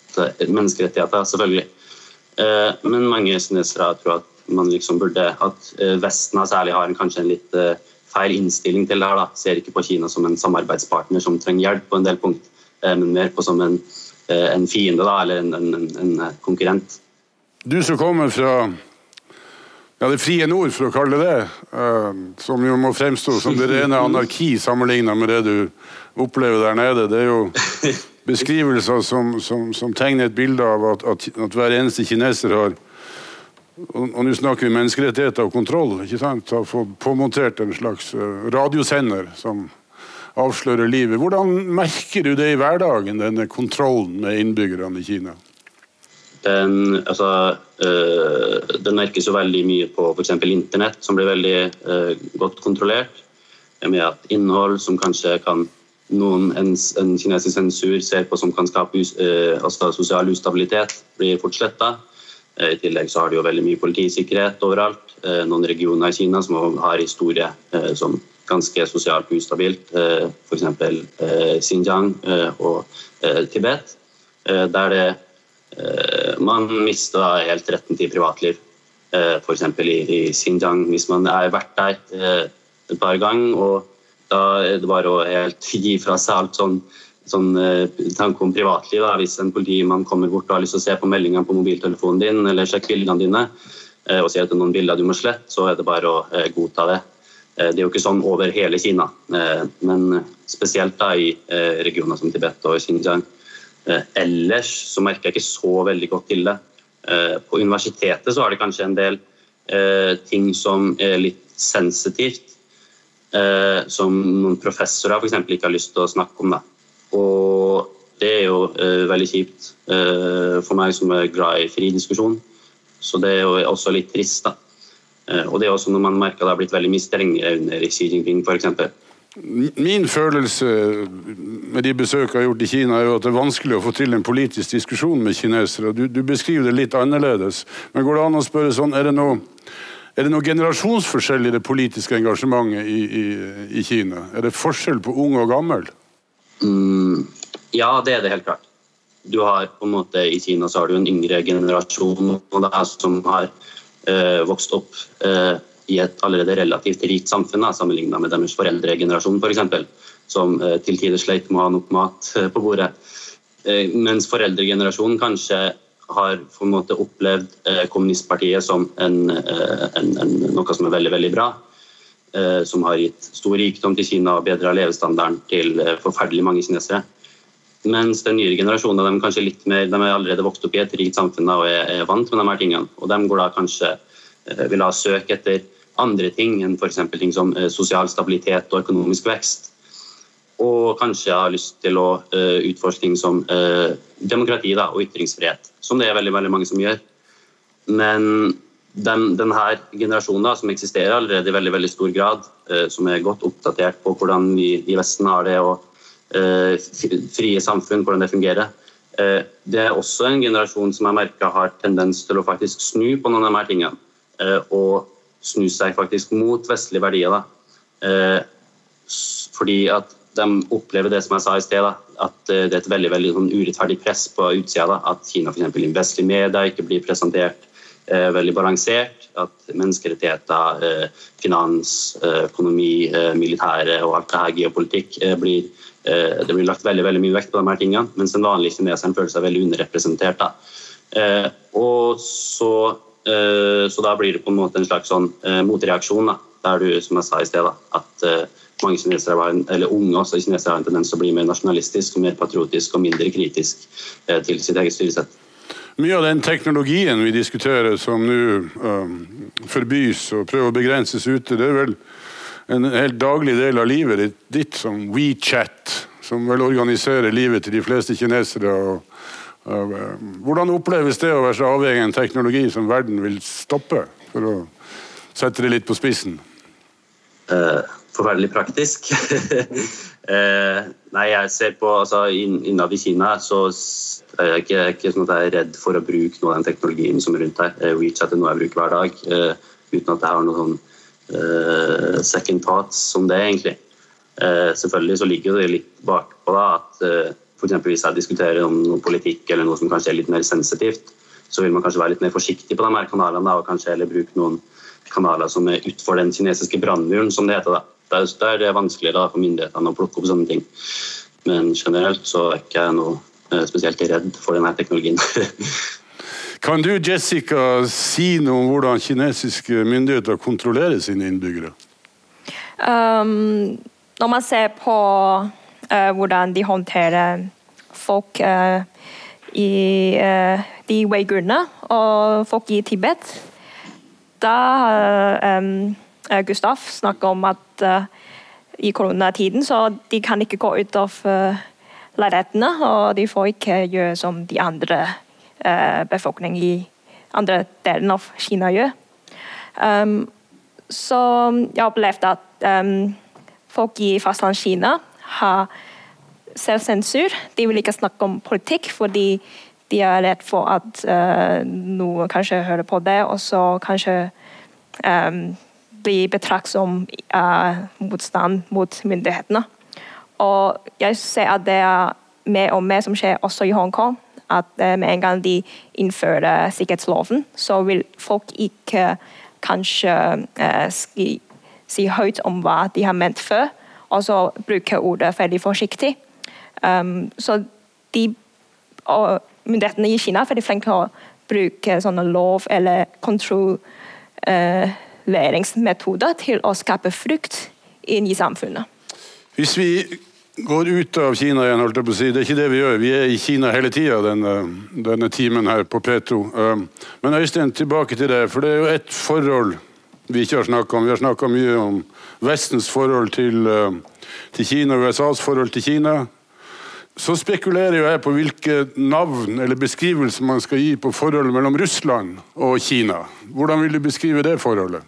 menneskerettigheter selvfølgelig. Men mange kinesere tror at man liksom burde, at Vesten særlig har en, kanskje en litt feil innstilling til det her. da, Ser ikke på Kina som en samarbeidspartner som trenger hjelp på en del punkt, men mer på som en Eh, en fiende, da, eller en, en, en, konkurrent. Du som kommer fra ja, det frie nord, for å kalle det det, som jo må fremstå som det rene anarki sammenlignet med det du opplever der nede. Det er jo beskrivelser som, som, som tegner et bilde av at, at, at, hver eneste kineser har og, og nå snakker vi menneskerettigheter og kontroll. ikke sant, Har fått påmontert en slags uh, radiosender som avslører livet. Hvordan merker du det i hverdagen, denne kontrollen med innbyggerne i Kina? Den, altså, øh, den merkes jo veldig mye på f.eks. internett, som blir veldig øh, godt kontrollert. Med at innhold som kanskje kan noen en, en kinesisk sensur ser på som kan skape us, eh, altså sosial ustabilitet, blir fort sletta. I tillegg så har de jo veldig mye politisikkerhet overalt. Noen regioner i Kina som har historie som ganske sosialt ustabilt, eh, f.eks. Eh, Xinjiang eh, og Tibet, der det, man mister helt retten til privatliv. F.eks. I, i Xinjiang, hvis man har vært der et par ganger, og da er det bare å helt gi fra seg alt sånn sånn tanke om privatliv. Da. Hvis en politimann kommer bort og har lyst til å se på meldingene på mobiltelefonen din eller sjekke bildene dine, og sier at det er noen bilder du må slette, så er det bare å godta det. Eh, det er jo ikke sånn over hele Kina, eh, men spesielt da i eh, regioner som Tibet og Xinjiang. Ellers så merker jeg ikke så veldig godt til det. På universitetet så er det kanskje en del ting som er litt sensitivt, som noen professorer f.eks. ikke har lyst til å snakke om. Da. Og det er jo veldig kjipt for meg som er glad i fri diskusjon. Så det er jo også litt trist. da. Eh, og det er også når man merker det har blitt veldig mye strengere under Xi Jinping f.eks. Min følelse med de besøkene jeg har gjort i Kina, er jo at det er vanskelig å få til en politisk diskusjon med kinesere. Du, du beskriver det litt annerledes. Men går det an å spørre sånn, er det noe, er det noen generasjonsforskjell i det politiske engasjementet i, i, i, Kina? Er det forskjell på ung og gammel? Mm, ja, det er det helt klart. Du har på en måte I Kina så har du en yngre generasjon og det er som har øh, vokst opp øh, i et allerede relativt rikt samfunn sammenlignet med deres foreldregenerasjon f.eks., for som øh, til tider sleit med å ha nok mat på bordet. Mens foreldregenerasjonen kanskje har på en måte opplevd kommunistpartiet som en, en, en, noe som er veldig, veldig bra. Som har gitt stor rikdom til Kina og bedra levestandarden til forferdelig mange kinesere. Mens den nyere generasjonen de, kanskje litt mer, de er allerede vokst opp i et rikt samfunn og er, er, vant med de her tingene. Og de går da kanskje eh, vil ha søk etter andre ting enn f.eks. ting som eh, sosial stabilitet og økonomisk vekst. Og kanskje har lyst til å uh, utforske ting som uh, demokrati da, og ytringsfrihet, som det er veldig, veldig mange som gjør. Men den, denne generasjonen da, som eksisterer allerede i veldig, veldig stor grad, uh, som er godt oppdatert på hvordan vi i Vesten har det, og frie samfunn, hvordan det fungerer, det er også en generasjon som jeg merker har tendens til å faktisk snu på noen av de her tingene. Og snu seg faktisk mot vestlige verdier. Da. Fordi at de opplever det som jeg sa i sted, da, at eh, det er et veldig, veldig sånn urettferdig press på utsida. At Kina f.eks. i vestlige medier ikke blir presentert eh, veldig balansert. At menneskerettigheter, eh, finans, eh, økonomi, eh, militære og alt det her, geopolitikk, blir, det blir lagt veldig, veldig mye vekt på de her tingene. Mens den vanlige kineseren føler seg veldig underrepresentert. Da. og så Eh, så da blir det på en måte en slags sånn eh, motreaksjon. Da, der du, som jeg sa i sted, at eh, mange kinesere var, eller unge også kinesere har en tendens til å bli mer nasjonalistisk, mer patriotisk og mindre kritisk til sitt eget styresett. Mye av den teknologien vi diskuterer som nå um, forbys og prøver å begrenses ute, det er vel en helt daglig del av livet ditt, som WeChat, som vel organiserer livet til de fleste kinesere. og Eh, hvordan oppleves det å være så avhengig av en teknologi som verden vil stoppe, for å sette det litt på spissen? Uh, forferdelig praktisk. uh, nei, jeg ser på altså, Innad i Kina så er jeg ikke, ikke sånn at jeg er redd for å bruke noe av den teknologien som er rundt her. Uh, WeChat er noe jeg bruker hver dag, uten at jeg har noen sånn second thoughts som det, egentlig. selvfølgelig så ligger det litt bakpå da, at F.eks. hvis jeg diskuterer om noe politikk eller noe som kanskje er litt mer sensitivt, så vil man kanskje være litt mer forsiktig på de her kanalene og kanskje heller bruke noen kanaler som er utenfor den kinesiske brannmuren, som det heter. da. Der er det vanskeligere for myndighetene å plukke opp sånne ting. Men generelt så er ikke jeg noe eh, spesielt redd for denne teknologien. kan du Jessica, si noe om hvordan kinesiske myndigheter kontrollerer sine innbyggere? Um, når man ser på uh, hvordan de håndterer folk uh, i uh, de uigurene og folk i Tibet. Da har um, Gustav snakket om at i koronatiden så de kan ikke gå ut av leilighetene, og de får ikke gjøre som de andre befolkningen i andre delen av Kina gjør. Um, så jeg opplevde at um, folk i fastlandskina har selvsensur. De vil ikke snakke om politikk fordi de er redd for at uh, noen kanskje hører på det, og så kanskje um, bli betraktet som uh, motstand mot myndighetene. Og jeg ser at det er mer og mer som skjer også i Hongkong. At uh, med en gang de innfører sikkerhetsloven, så vil folk ikke kanskje si, si høyt om hva de har ment før og så bruke ordet veldig forsiktig. Um, så de og myndighetene i Kina er veldig flinke til å bruke sånne lov- eller kontrolleringsmetoder til å skape frykt inn i samfunnet. Hvis vi går ut av Kina igjen, holdt jeg på å si. Det er ikke det vi gjør. Vi er i Kina hele tida denne, denne, timen her på P2. Um, men Øystein, tilbake til det. For det er jo ett forhold vi ikke har snakka om. Vi har snakka mye om Vestens forhold til, eh, til Kina USAs forhold til Kina. Så spekulerer jeg på hvilke navn eller beskrivelser man skal gi på forholdet mellom Russland og Kina. Hvordan vil du beskrive det forholdet?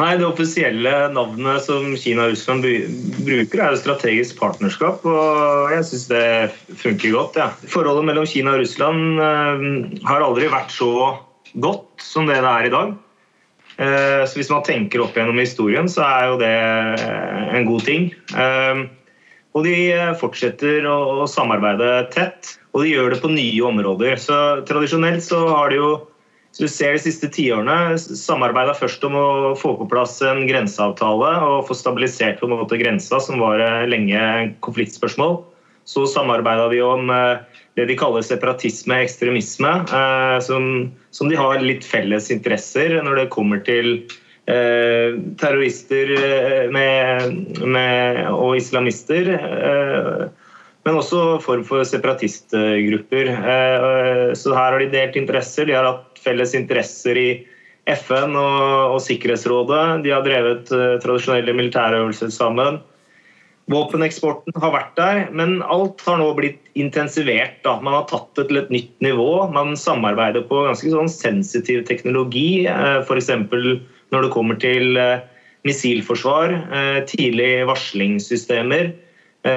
Nei, Det offisielle navnet som Kina og Russland bruker, er strategisk partnerskap. og Jeg syns det funker godt. Ja. Forholdet mellom Kina og Russland eh, har aldri vært så godt som det det er i dag. Eh, så hvis man tenker opp gjennom historien, så er jo det eh, en god ting. Eh, og de fortsetter å samarbeide tett, og de gjør det på nye områder. Så Tradisjonelt så har de jo så du ser de siste tiårene samarbeida først om å få på plass en grenseavtale og få stabilisert på en måte grensa, som var lenge konfliktspørsmål. Så samarbeida de om det de kaller separatisme og ekstremisme, eh, som, de har litt felles interesser når det kommer til eh, terrorister eh, med, med, og islamister. Eh, men også form for separatistgrupper. Så her har de delt interesser. De har hatt felles interesser i FN og, og Sikkerhetsrådet. De har drevet tradisjonelle militærøvelser sammen. Våpeneksporten har vært der, men alt har nå blitt intensivert. Da. Man har tatt det til et nytt nivå. Man samarbeider på ganske sånn sensitiv teknologi, f.eks. når det kommer til missilforsvar, tidlig varslingssystemer,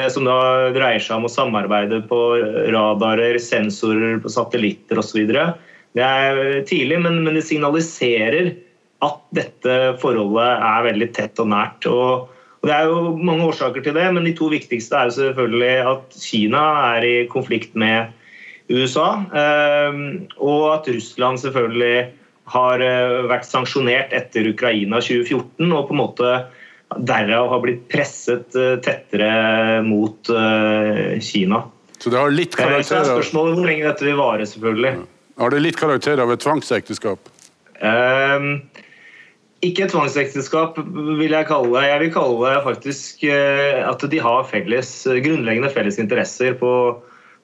som da dreier seg om å samarbeide på radarer, sensorer, på satellitter osv. Det er tidlig, men, det signaliserer at dette forholdet er veldig tett og nært. og Det er jo mange årsaker til det, men de to viktigste er jo selvfølgelig at Kina er i konflikt med USA, og at Russland selvfølgelig har vært sanksjonert etter Ukraina 2014 og på en måte derav har blitt presset tettere mot Kina. Så det har litt karakter av... Spørsmålet hvor lenge dette vil vare, selvfølgelig. Har det litt karakter av et tvangsekteskap? Um, ikke et tvangsekteskap, vil jeg kalle det. Jeg vil kalle det faktisk at de har felles, grunnleggende felles interesser på,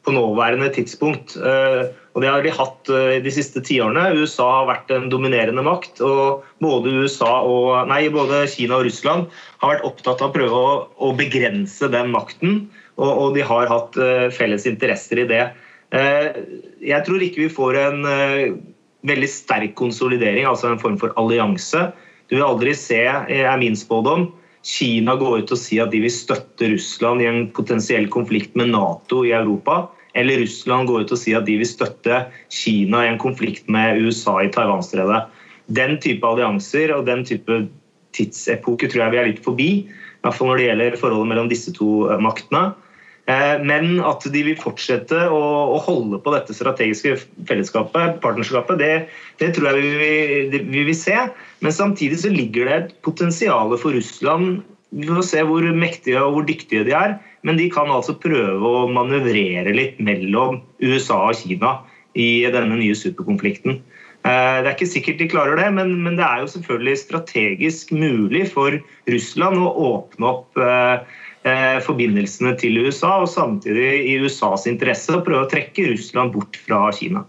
på nåværende tidspunkt. Og Det har de hatt de siste tiårene. USA har vært en dominerende makt. og Både, og, nei, både Kina og Russland har vært opptatt av å prøve å, å begrense den makten. Og, og, de har hatt felles interesser i det. Jeg tror ikke vi får en veldig sterk konsolidering, altså en form for allianse. Du vil aldri se, er min spådom, Kina gå ut og si at de vil støtte Russland i en potensiell konflikt med Nato i Europa. Eller Russland går ut og sier at de vil støtte Kina i en konflikt med USA i Taiwanstredet. Den type allianser og den type tidsepoke tror jeg vi er litt forbi. I hvert fall når det gjelder forholdet mellom disse to maktene. Men at de vil fortsette å, holde på dette strategiske fellesskapet, partnerskapet, det, det tror jeg vi, vi, vil se. Men samtidig så ligger det et potensial for Russland. Vi får se hvor mektige og hvor dyktige de er. Men de kan altså prøve å manøvrere litt mellom USA og Kina i denne nye superkonflikten. Det er ikke sikkert de klarer det, men, men det er jo selvfølgelig strategisk mulig for Russland å åpne opp forbindelsene til USA, og samtidig i USAs interesse å prøve å trekke Russland bort fra Kina.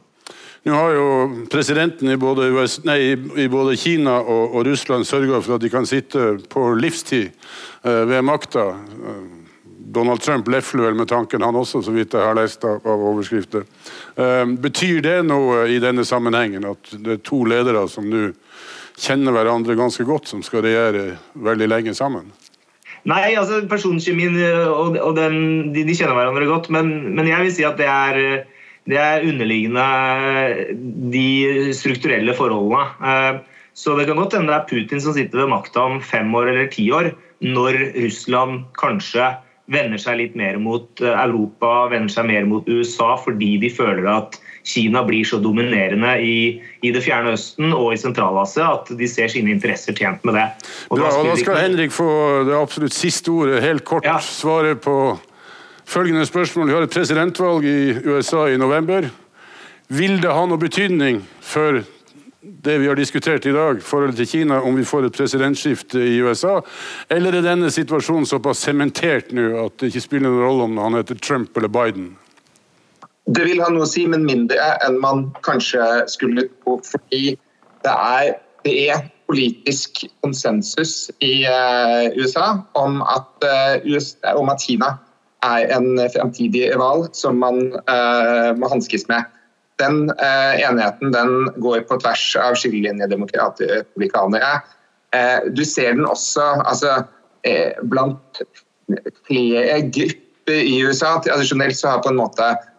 Nå har jo presidenten i både, US, nei, i både Kina og, og Russland sørga for at de kan sitte på livstid eh, ved makta. Donald Trump lefler vel med tanken, han også, så vidt jeg har lest av, av overskrifter. Eh, betyr det noe i denne sammenhengen, at det er to ledere som nå kjenner hverandre ganske godt, som skal regjere veldig lenge sammen? Nei, altså personkjemien og, og den, de, de, kjenner hverandre godt, men, men, jeg vil si at det er, det er underliggende de strukturelle forholdene. Så det kan godt hende det er Putin som sitter ved makta om fem år eller ti år, når Russland kanskje vender seg litt mer mot Europa, vender seg mer mot USA, fordi de føler at Kina blir så dominerende i, i det fjerne Østen og i Sentral-Asia at de ser sine interesser tjent med det. Og Bra, da, da skal Henrik få det absolutt siste ordet. Helt kort ja. svaret på følgende spørsmål. Vi har et presidentvalg i USA i november. Vil det ha noe betydning for det vi har diskutert i dag, forholdet til Kina, om vi får et presidentskifte i USA? Eller er denne situasjonen såpass sementert nå at det ikke spiller noen rolle om han heter Trump eller Biden? Det vil ha noe å si, men mindre enn man kanskje skulle tro. Fordi det er, det er, politisk konsensus i uh, USA om at, uh, eh, USA om at, Kina er en fremtidig rival som man uh, må hanskes med. Den enigheten den går på tvers av skillelinjedemokrater og republikanere. du ser den også altså, blant flere grupper i USA. Tradisjonelt så har på en måte Eh,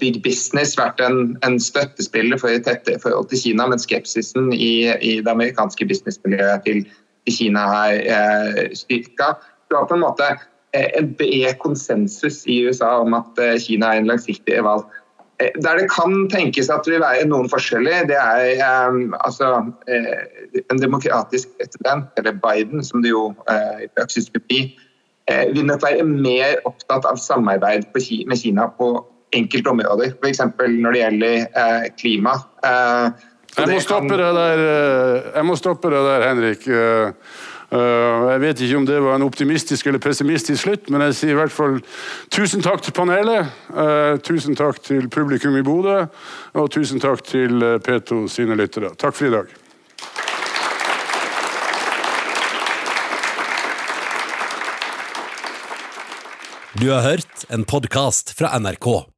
big Business vært en, en støttespiller for et tettere forhold til Kina, men skepsisen i, i det amerikanske businessmiljøet til, til Kina er eh, styrka. Du har på en måte eh, en bred konsensus i USA om at eh, Kina er en langsiktig valg. Eh, der det kan tenkes at det vil være noen forskjeller, det er eh, altså, en demokratisk president, eller Biden, som det jo i praksis vil bli, vil nok være mer opptatt av samarbeid med Kina på enkelte områder, f.eks. når det gjelder eh, klima. Eh, jeg må, stoppe deg der, eh, jeg må stoppe deg der, Henrik. Eh, Jeg vet ikke om det var en optimistisk eller pessimistisk slutt, men jeg sier i hvert fall tusen takk til panelet. eh, Tusen takk til publikum i Bodø, og tusen takk til eh, P2 sine lyttere. Takk for i dag. Du har hørt en podkast fra NRK.